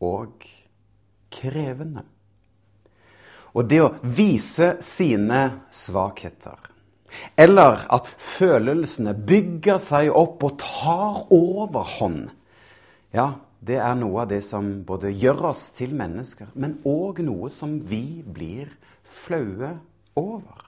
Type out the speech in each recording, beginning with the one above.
og krevende. Og det å vise sine svakheter, eller at følelsene bygger seg opp og tar overhånd, ja, det er noe av det som både gjør oss til mennesker, men òg noe som vi blir flaue over.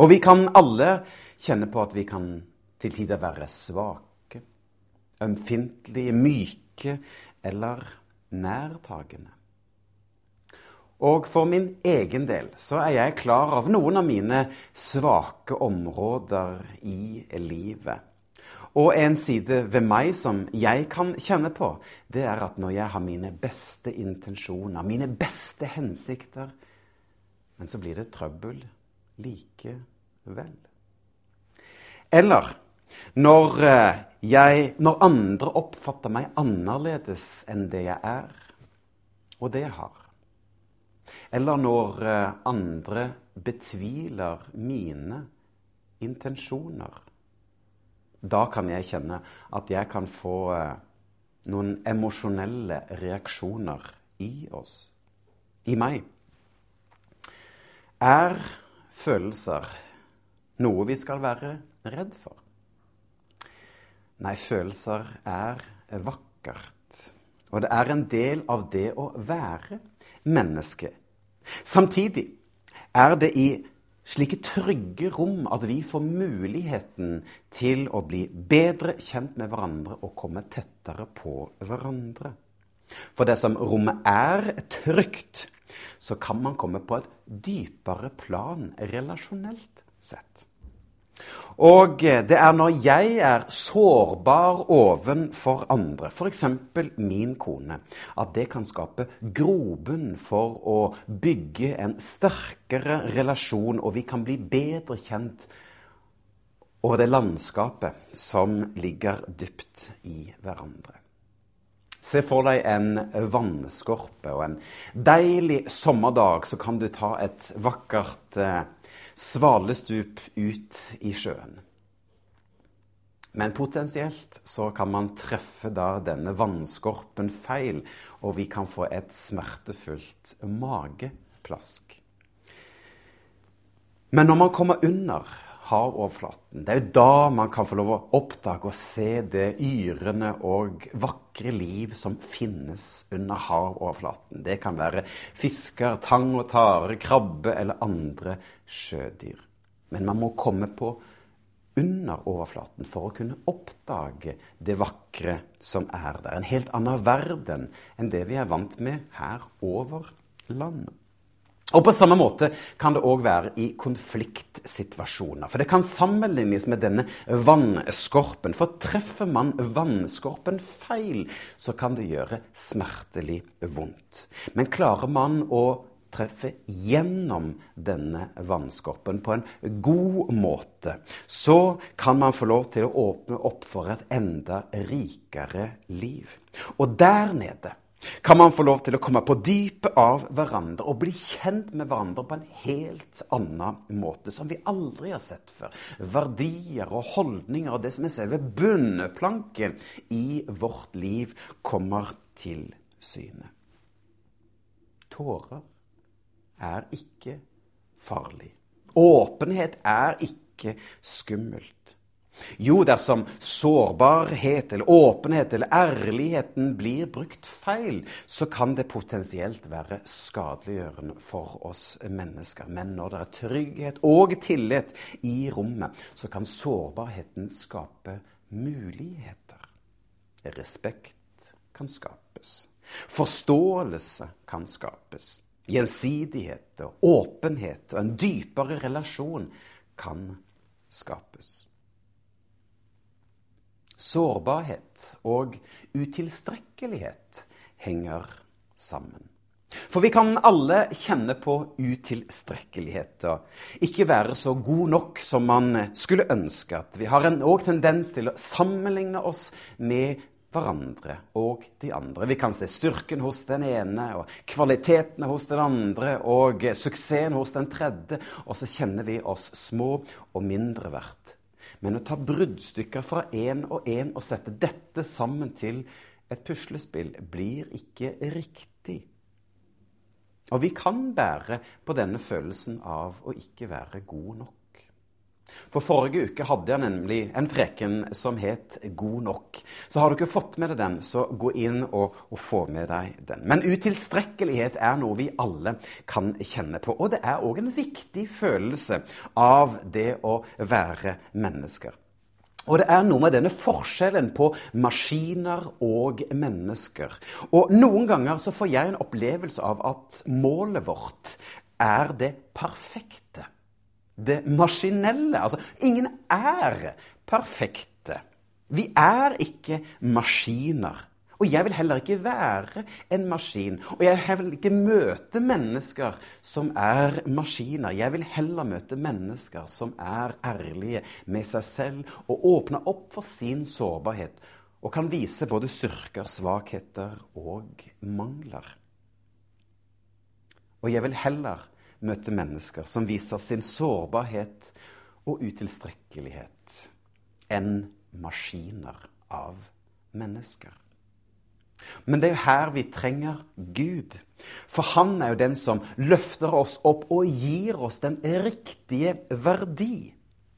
Og vi kan alle kjenne på at vi kan til tider være svake ømfintlige, myke eller nærtagende. Og for min egen del så er jeg klar av noen av mine svake områder i livet. Og en side ved meg som jeg kan kjenne på, det er at når jeg har mine beste intensjoner, mine beste hensikter, men så blir det trøbbel likevel. Eller når eh, jeg, når andre oppfatter meg annerledes enn det jeg er, og det jeg har. Eller når eh, andre betviler mine intensjoner. Da kan jeg kjenne at jeg kan få eh, noen emosjonelle reaksjoner i oss, i meg. Er følelser noe vi skal være redd for? Nei, følelser er vakkert. Og det er en del av det å være menneske. Samtidig er det i slike trygge rom at vi får muligheten til å bli bedre kjent med hverandre og komme tettere på hverandre. For dersom rommet er trygt, så kan man komme på et dypere plan relasjonelt sett. Og eh, det er når jeg er sårbar ovenfor andre, f.eks. min kone, at det kan skape grobunn for å bygge en sterkere relasjon, og vi kan bli bedre kjent over det landskapet som ligger dypt i hverandre. Se for deg en vannskorpe, og en deilig sommerdag så kan du ta et vakkert eh, svalestup ut i sjøen. Men potensielt så kan man treffe da denne vannskorpen feil, og vi kan få et smertefullt mageplask. Men når man kommer under havoverflaten, det er jo da man kan få lov å oppdage og se det yrende og vakre liv som finnes under havoverflaten. Det kan være fisker, tang og tare, krabbe eller andre sjødyr. Men man må komme på under overflaten for å kunne oppdage det vakre som er der. En helt annen verden enn det vi er vant med her over landet. Og På samme måte kan det òg være i konfliktsituasjoner. For det kan sammenlignes med denne vannskorpen. For treffer man vannskorpen feil, så kan det gjøre smertelig vondt. Men klarer man å treffe gjennom denne vannskorpen på en god måte, så kan man få lov til å åpne opp for et enda rikere liv. Og der nede kan man få lov til å komme på dypet av hverandre og bli kjent med hverandre på en helt annen måte, som vi aldri har sett før. Verdier og holdninger og det som er selve bunnplanken i vårt liv, kommer til syne. Tårer er ikke farlig. Åpenhet er ikke skummelt. Jo, dersom sårbarhet eller åpenhet eller ærligheten blir brukt feil, så kan det potensielt være skadeliggjørende for oss mennesker. Men når det er trygghet og tillit i rommet, så kan sårbarheten skape muligheter. Respekt kan skapes. Forståelse kan skapes. Gjensidighet og åpenhet og en dypere relasjon kan skapes. Sårbarhet og utilstrekkelighet henger sammen. For vi kan alle kjenne på utilstrekkelighet og ikke være så god nok som man skulle ønske. at Vi har òg tendens til å sammenligne oss med hverandre og de andre. Vi kan se styrken hos den ene og kvalitetene hos den andre og suksessen hos den tredje, og så kjenner vi oss små og mindre verdt. Men å ta bruddstykker fra én og én og sette dette sammen til et puslespill blir ikke riktig. Og vi kan bære på denne følelsen av å ikke være god nok. For forrige uke hadde jeg nemlig en preken som het 'God nok'. Så har du ikke fått med deg den, så gå inn og, og få med deg den. Men utilstrekkelighet er noe vi alle kan kjenne på. Og det er òg en viktig følelse av det å være mennesker. Og det er noe med denne forskjellen på maskiner og mennesker. Og noen ganger så får jeg en opplevelse av at målet vårt er det perfekte det maskinelle. Altså, ingen er perfekte. Vi er ikke maskiner. Og jeg vil heller ikke være en maskin. Og jeg vil ikke møte mennesker som er maskiner. Jeg vil heller møte mennesker som er ærlige med seg selv og åpner opp for sin sårbarhet og kan vise både styrker, svakheter og mangler. Og jeg vil heller møte mennesker som viser sin sårbarhet og utilstrekkelighet, enn maskiner av mennesker. Men det er jo her vi trenger Gud. For han er jo den som løfter oss opp og gir oss den riktige verdi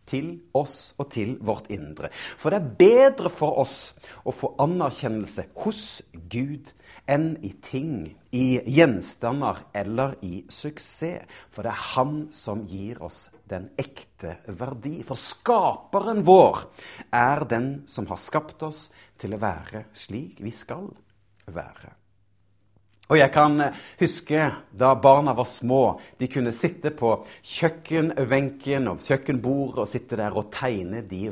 til oss og til vårt indre. For det er bedre for oss å få anerkjennelse hos Gud enn i ting, i gjenstander eller i suksess. For det er Han som gir oss den ekte verdi. For skaperen vår er den som har skapt oss til å være slik vi skal være. Og jeg kan huske da barna var små. De kunne sitte på kjøkkenbenken og kjøkkenbordet og sitte der og tegne de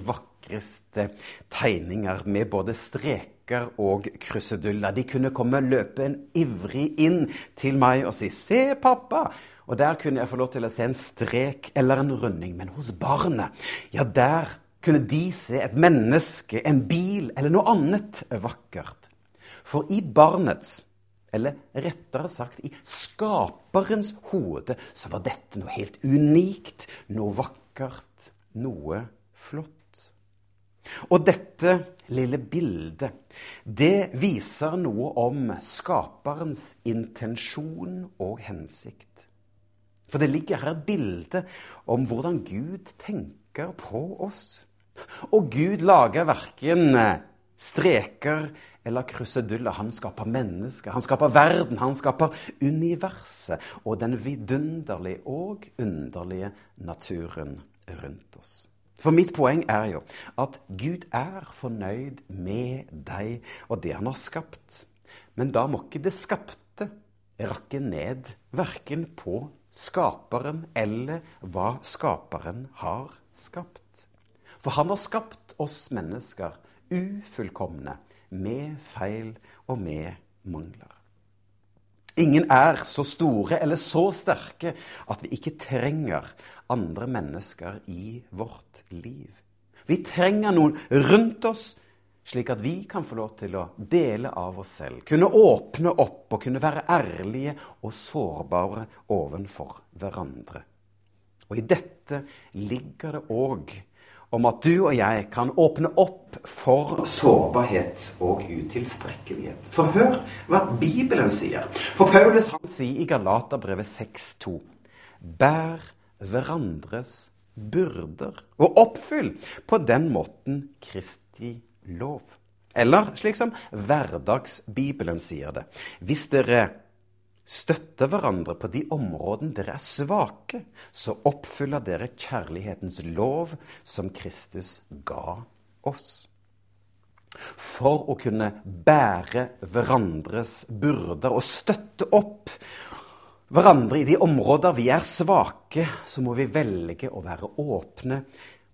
vakreste tegninger med både streker og kruseduller. De kunne komme løpende ivrig inn til meg og si 'Se, pappa'. Og der kunne jeg få lov til å se en strek eller en runding. Men hos barnet, ja, der kunne de se et menneske, en bil eller noe annet vakkert. For i barnets, eller rettere sagt i skaperens hode, så var dette noe helt unikt, noe vakkert, noe flott. Og dette lille bildet, det viser noe om skaperens intensjon og hensikt. For det ligger her et bilde om hvordan Gud tenker på oss. Og Gud lager verken streker eller kruseduller. Han skaper mennesker, han skaper verden, han skaper universet og den vidunderlige og underlige naturen rundt oss. For mitt poeng er jo at Gud er fornøyd med deg og det han har skapt. Men da må ikke det skapte rakke ned verken på skaperen eller hva skaperen har skapt. For han har skapt oss mennesker ufullkomne, med feil og med mangler. Ingen er så store eller så sterke at vi ikke trenger andre mennesker i vårt liv. Vi trenger noen rundt oss, slik at vi kan få lov til å dele av oss selv. Kunne åpne opp og kunne være ærlige og sårbare overfor hverandre. Og i dette ligger det òg om at du og jeg kan åpne opp for sårbarhet og utilstrekkelighet. For hør hva Bibelen sier. For Paulus han sier i Galaterbrevet 6,2.: Bær hverandres byrder, og oppfyll på den måten Kristi lov. Eller slik som Hverdagsbibelen sier det. Hvis dere støtter hverandre på de områdene dere er svake, så oppfyller dere kjærlighetens lov som Kristus ga oss. For å kunne bære hverandres byrder og støtte opp hverandre i de områder vi er svake, så må vi velge å være åpne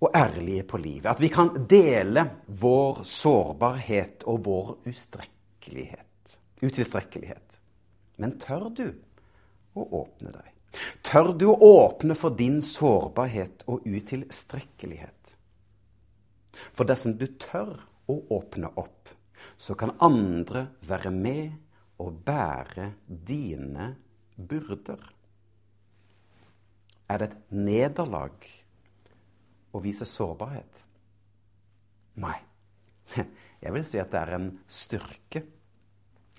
og ærlige på livet. At vi kan dele vår sårbarhet og vår utilstrekkelighet. Men tør du å åpne deg? Tør du å åpne for din sårbarhet og utilstrekkelighet? For dersom du tør å åpne opp, så kan andre være med og bære dine byrder. Er det et nederlag å vise sårbarhet? Nei. Jeg vil si at det er en styrke.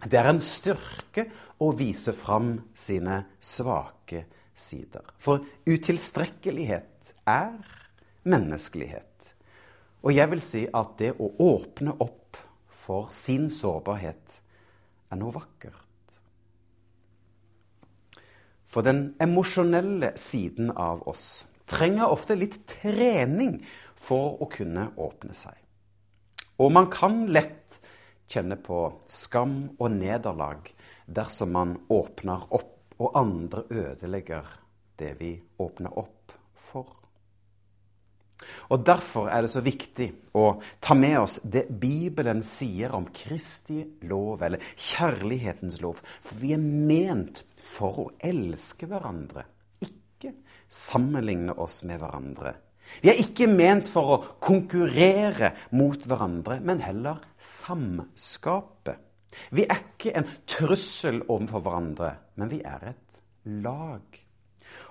Det er en styrke å vise fram sine svake sider. For utilstrekkelighet er menneskelighet. Og jeg vil si at det å åpne opp for sin sårbarhet er noe vakkert. For den emosjonelle siden av oss trenger ofte litt trening for å kunne åpne seg. Og man kan lett kjenne på skam og nederlag dersom man åpner opp, og andre ødelegger det vi åpner opp for. Og Derfor er det så viktig å ta med oss det Bibelen sier om Kristi lov, eller kjærlighetens lov. For vi er ment for å elske hverandre, ikke sammenligne oss med hverandre. Vi er ikke ment for å konkurrere mot hverandre, men heller samskape. Vi er ikke en trussel overfor hverandre, men vi er et lag.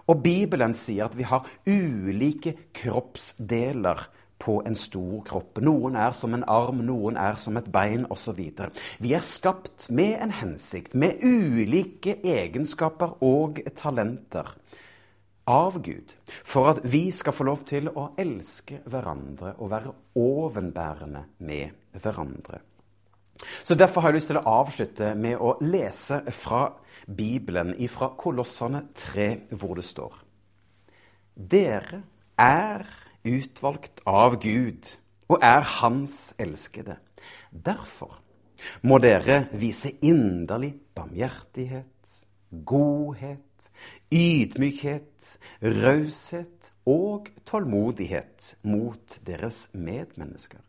Og Bibelen sier at vi har ulike kroppsdeler på en stor kropp. Noen er som en arm, noen er som et bein osv. Vi er skapt med en hensikt, med ulike egenskaper og talenter av Gud, for at vi skal få lov til å elske hverandre og være ovenbærende med hverandre. Så Derfor har jeg lyst til å avslutte med å lese fra Bibelen, fra Kolossene 3, hvor det står Dere er utvalgt av Gud og er Hans elskede. Derfor må dere vise inderlig barmhjertighet, godhet, ydmykhet, raushet og tålmodighet mot deres medmennesker.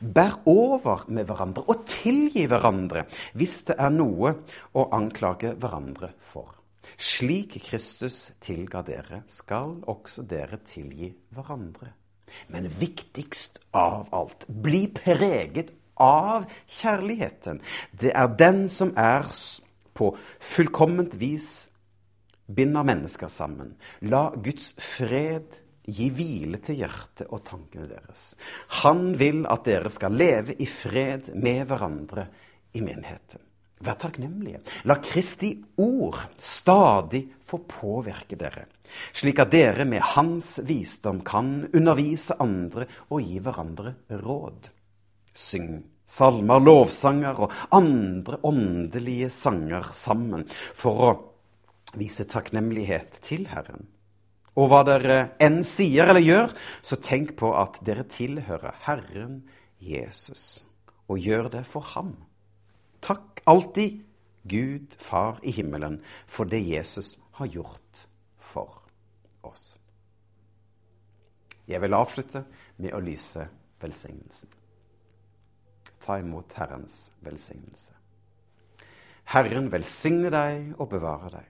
Bær over med hverandre og tilgi hverandre hvis det er noe å anklage hverandre for. Slik Kristus tilga dere, skal også dere tilgi hverandre. Men viktigst av alt, bli preget av kjærligheten. Det er den som er på fullkomment vis binder mennesker sammen. La Guds fred gi hvile til hjertet og tankene deres. Han vil at dere skal leve i fred med hverandre i menigheten. Vær takknemlige. La Kristi ord stadig få påvirke dere, slik at dere med Hans visdom kan undervise andre og gi hverandre råd. Syng salmer, lovsanger og andre åndelige sanger sammen for å vise takknemlighet til Herren. Og hva dere enn sier eller gjør, så tenk på at dere tilhører Herren Jesus, og gjør det for ham. Takk alltid Gud Far i himmelen for det Jesus har gjort for oss. Jeg vil avslutte med å lyse velsignelsen. Ta imot Herrens velsignelse. Herren velsigne deg og bevare deg.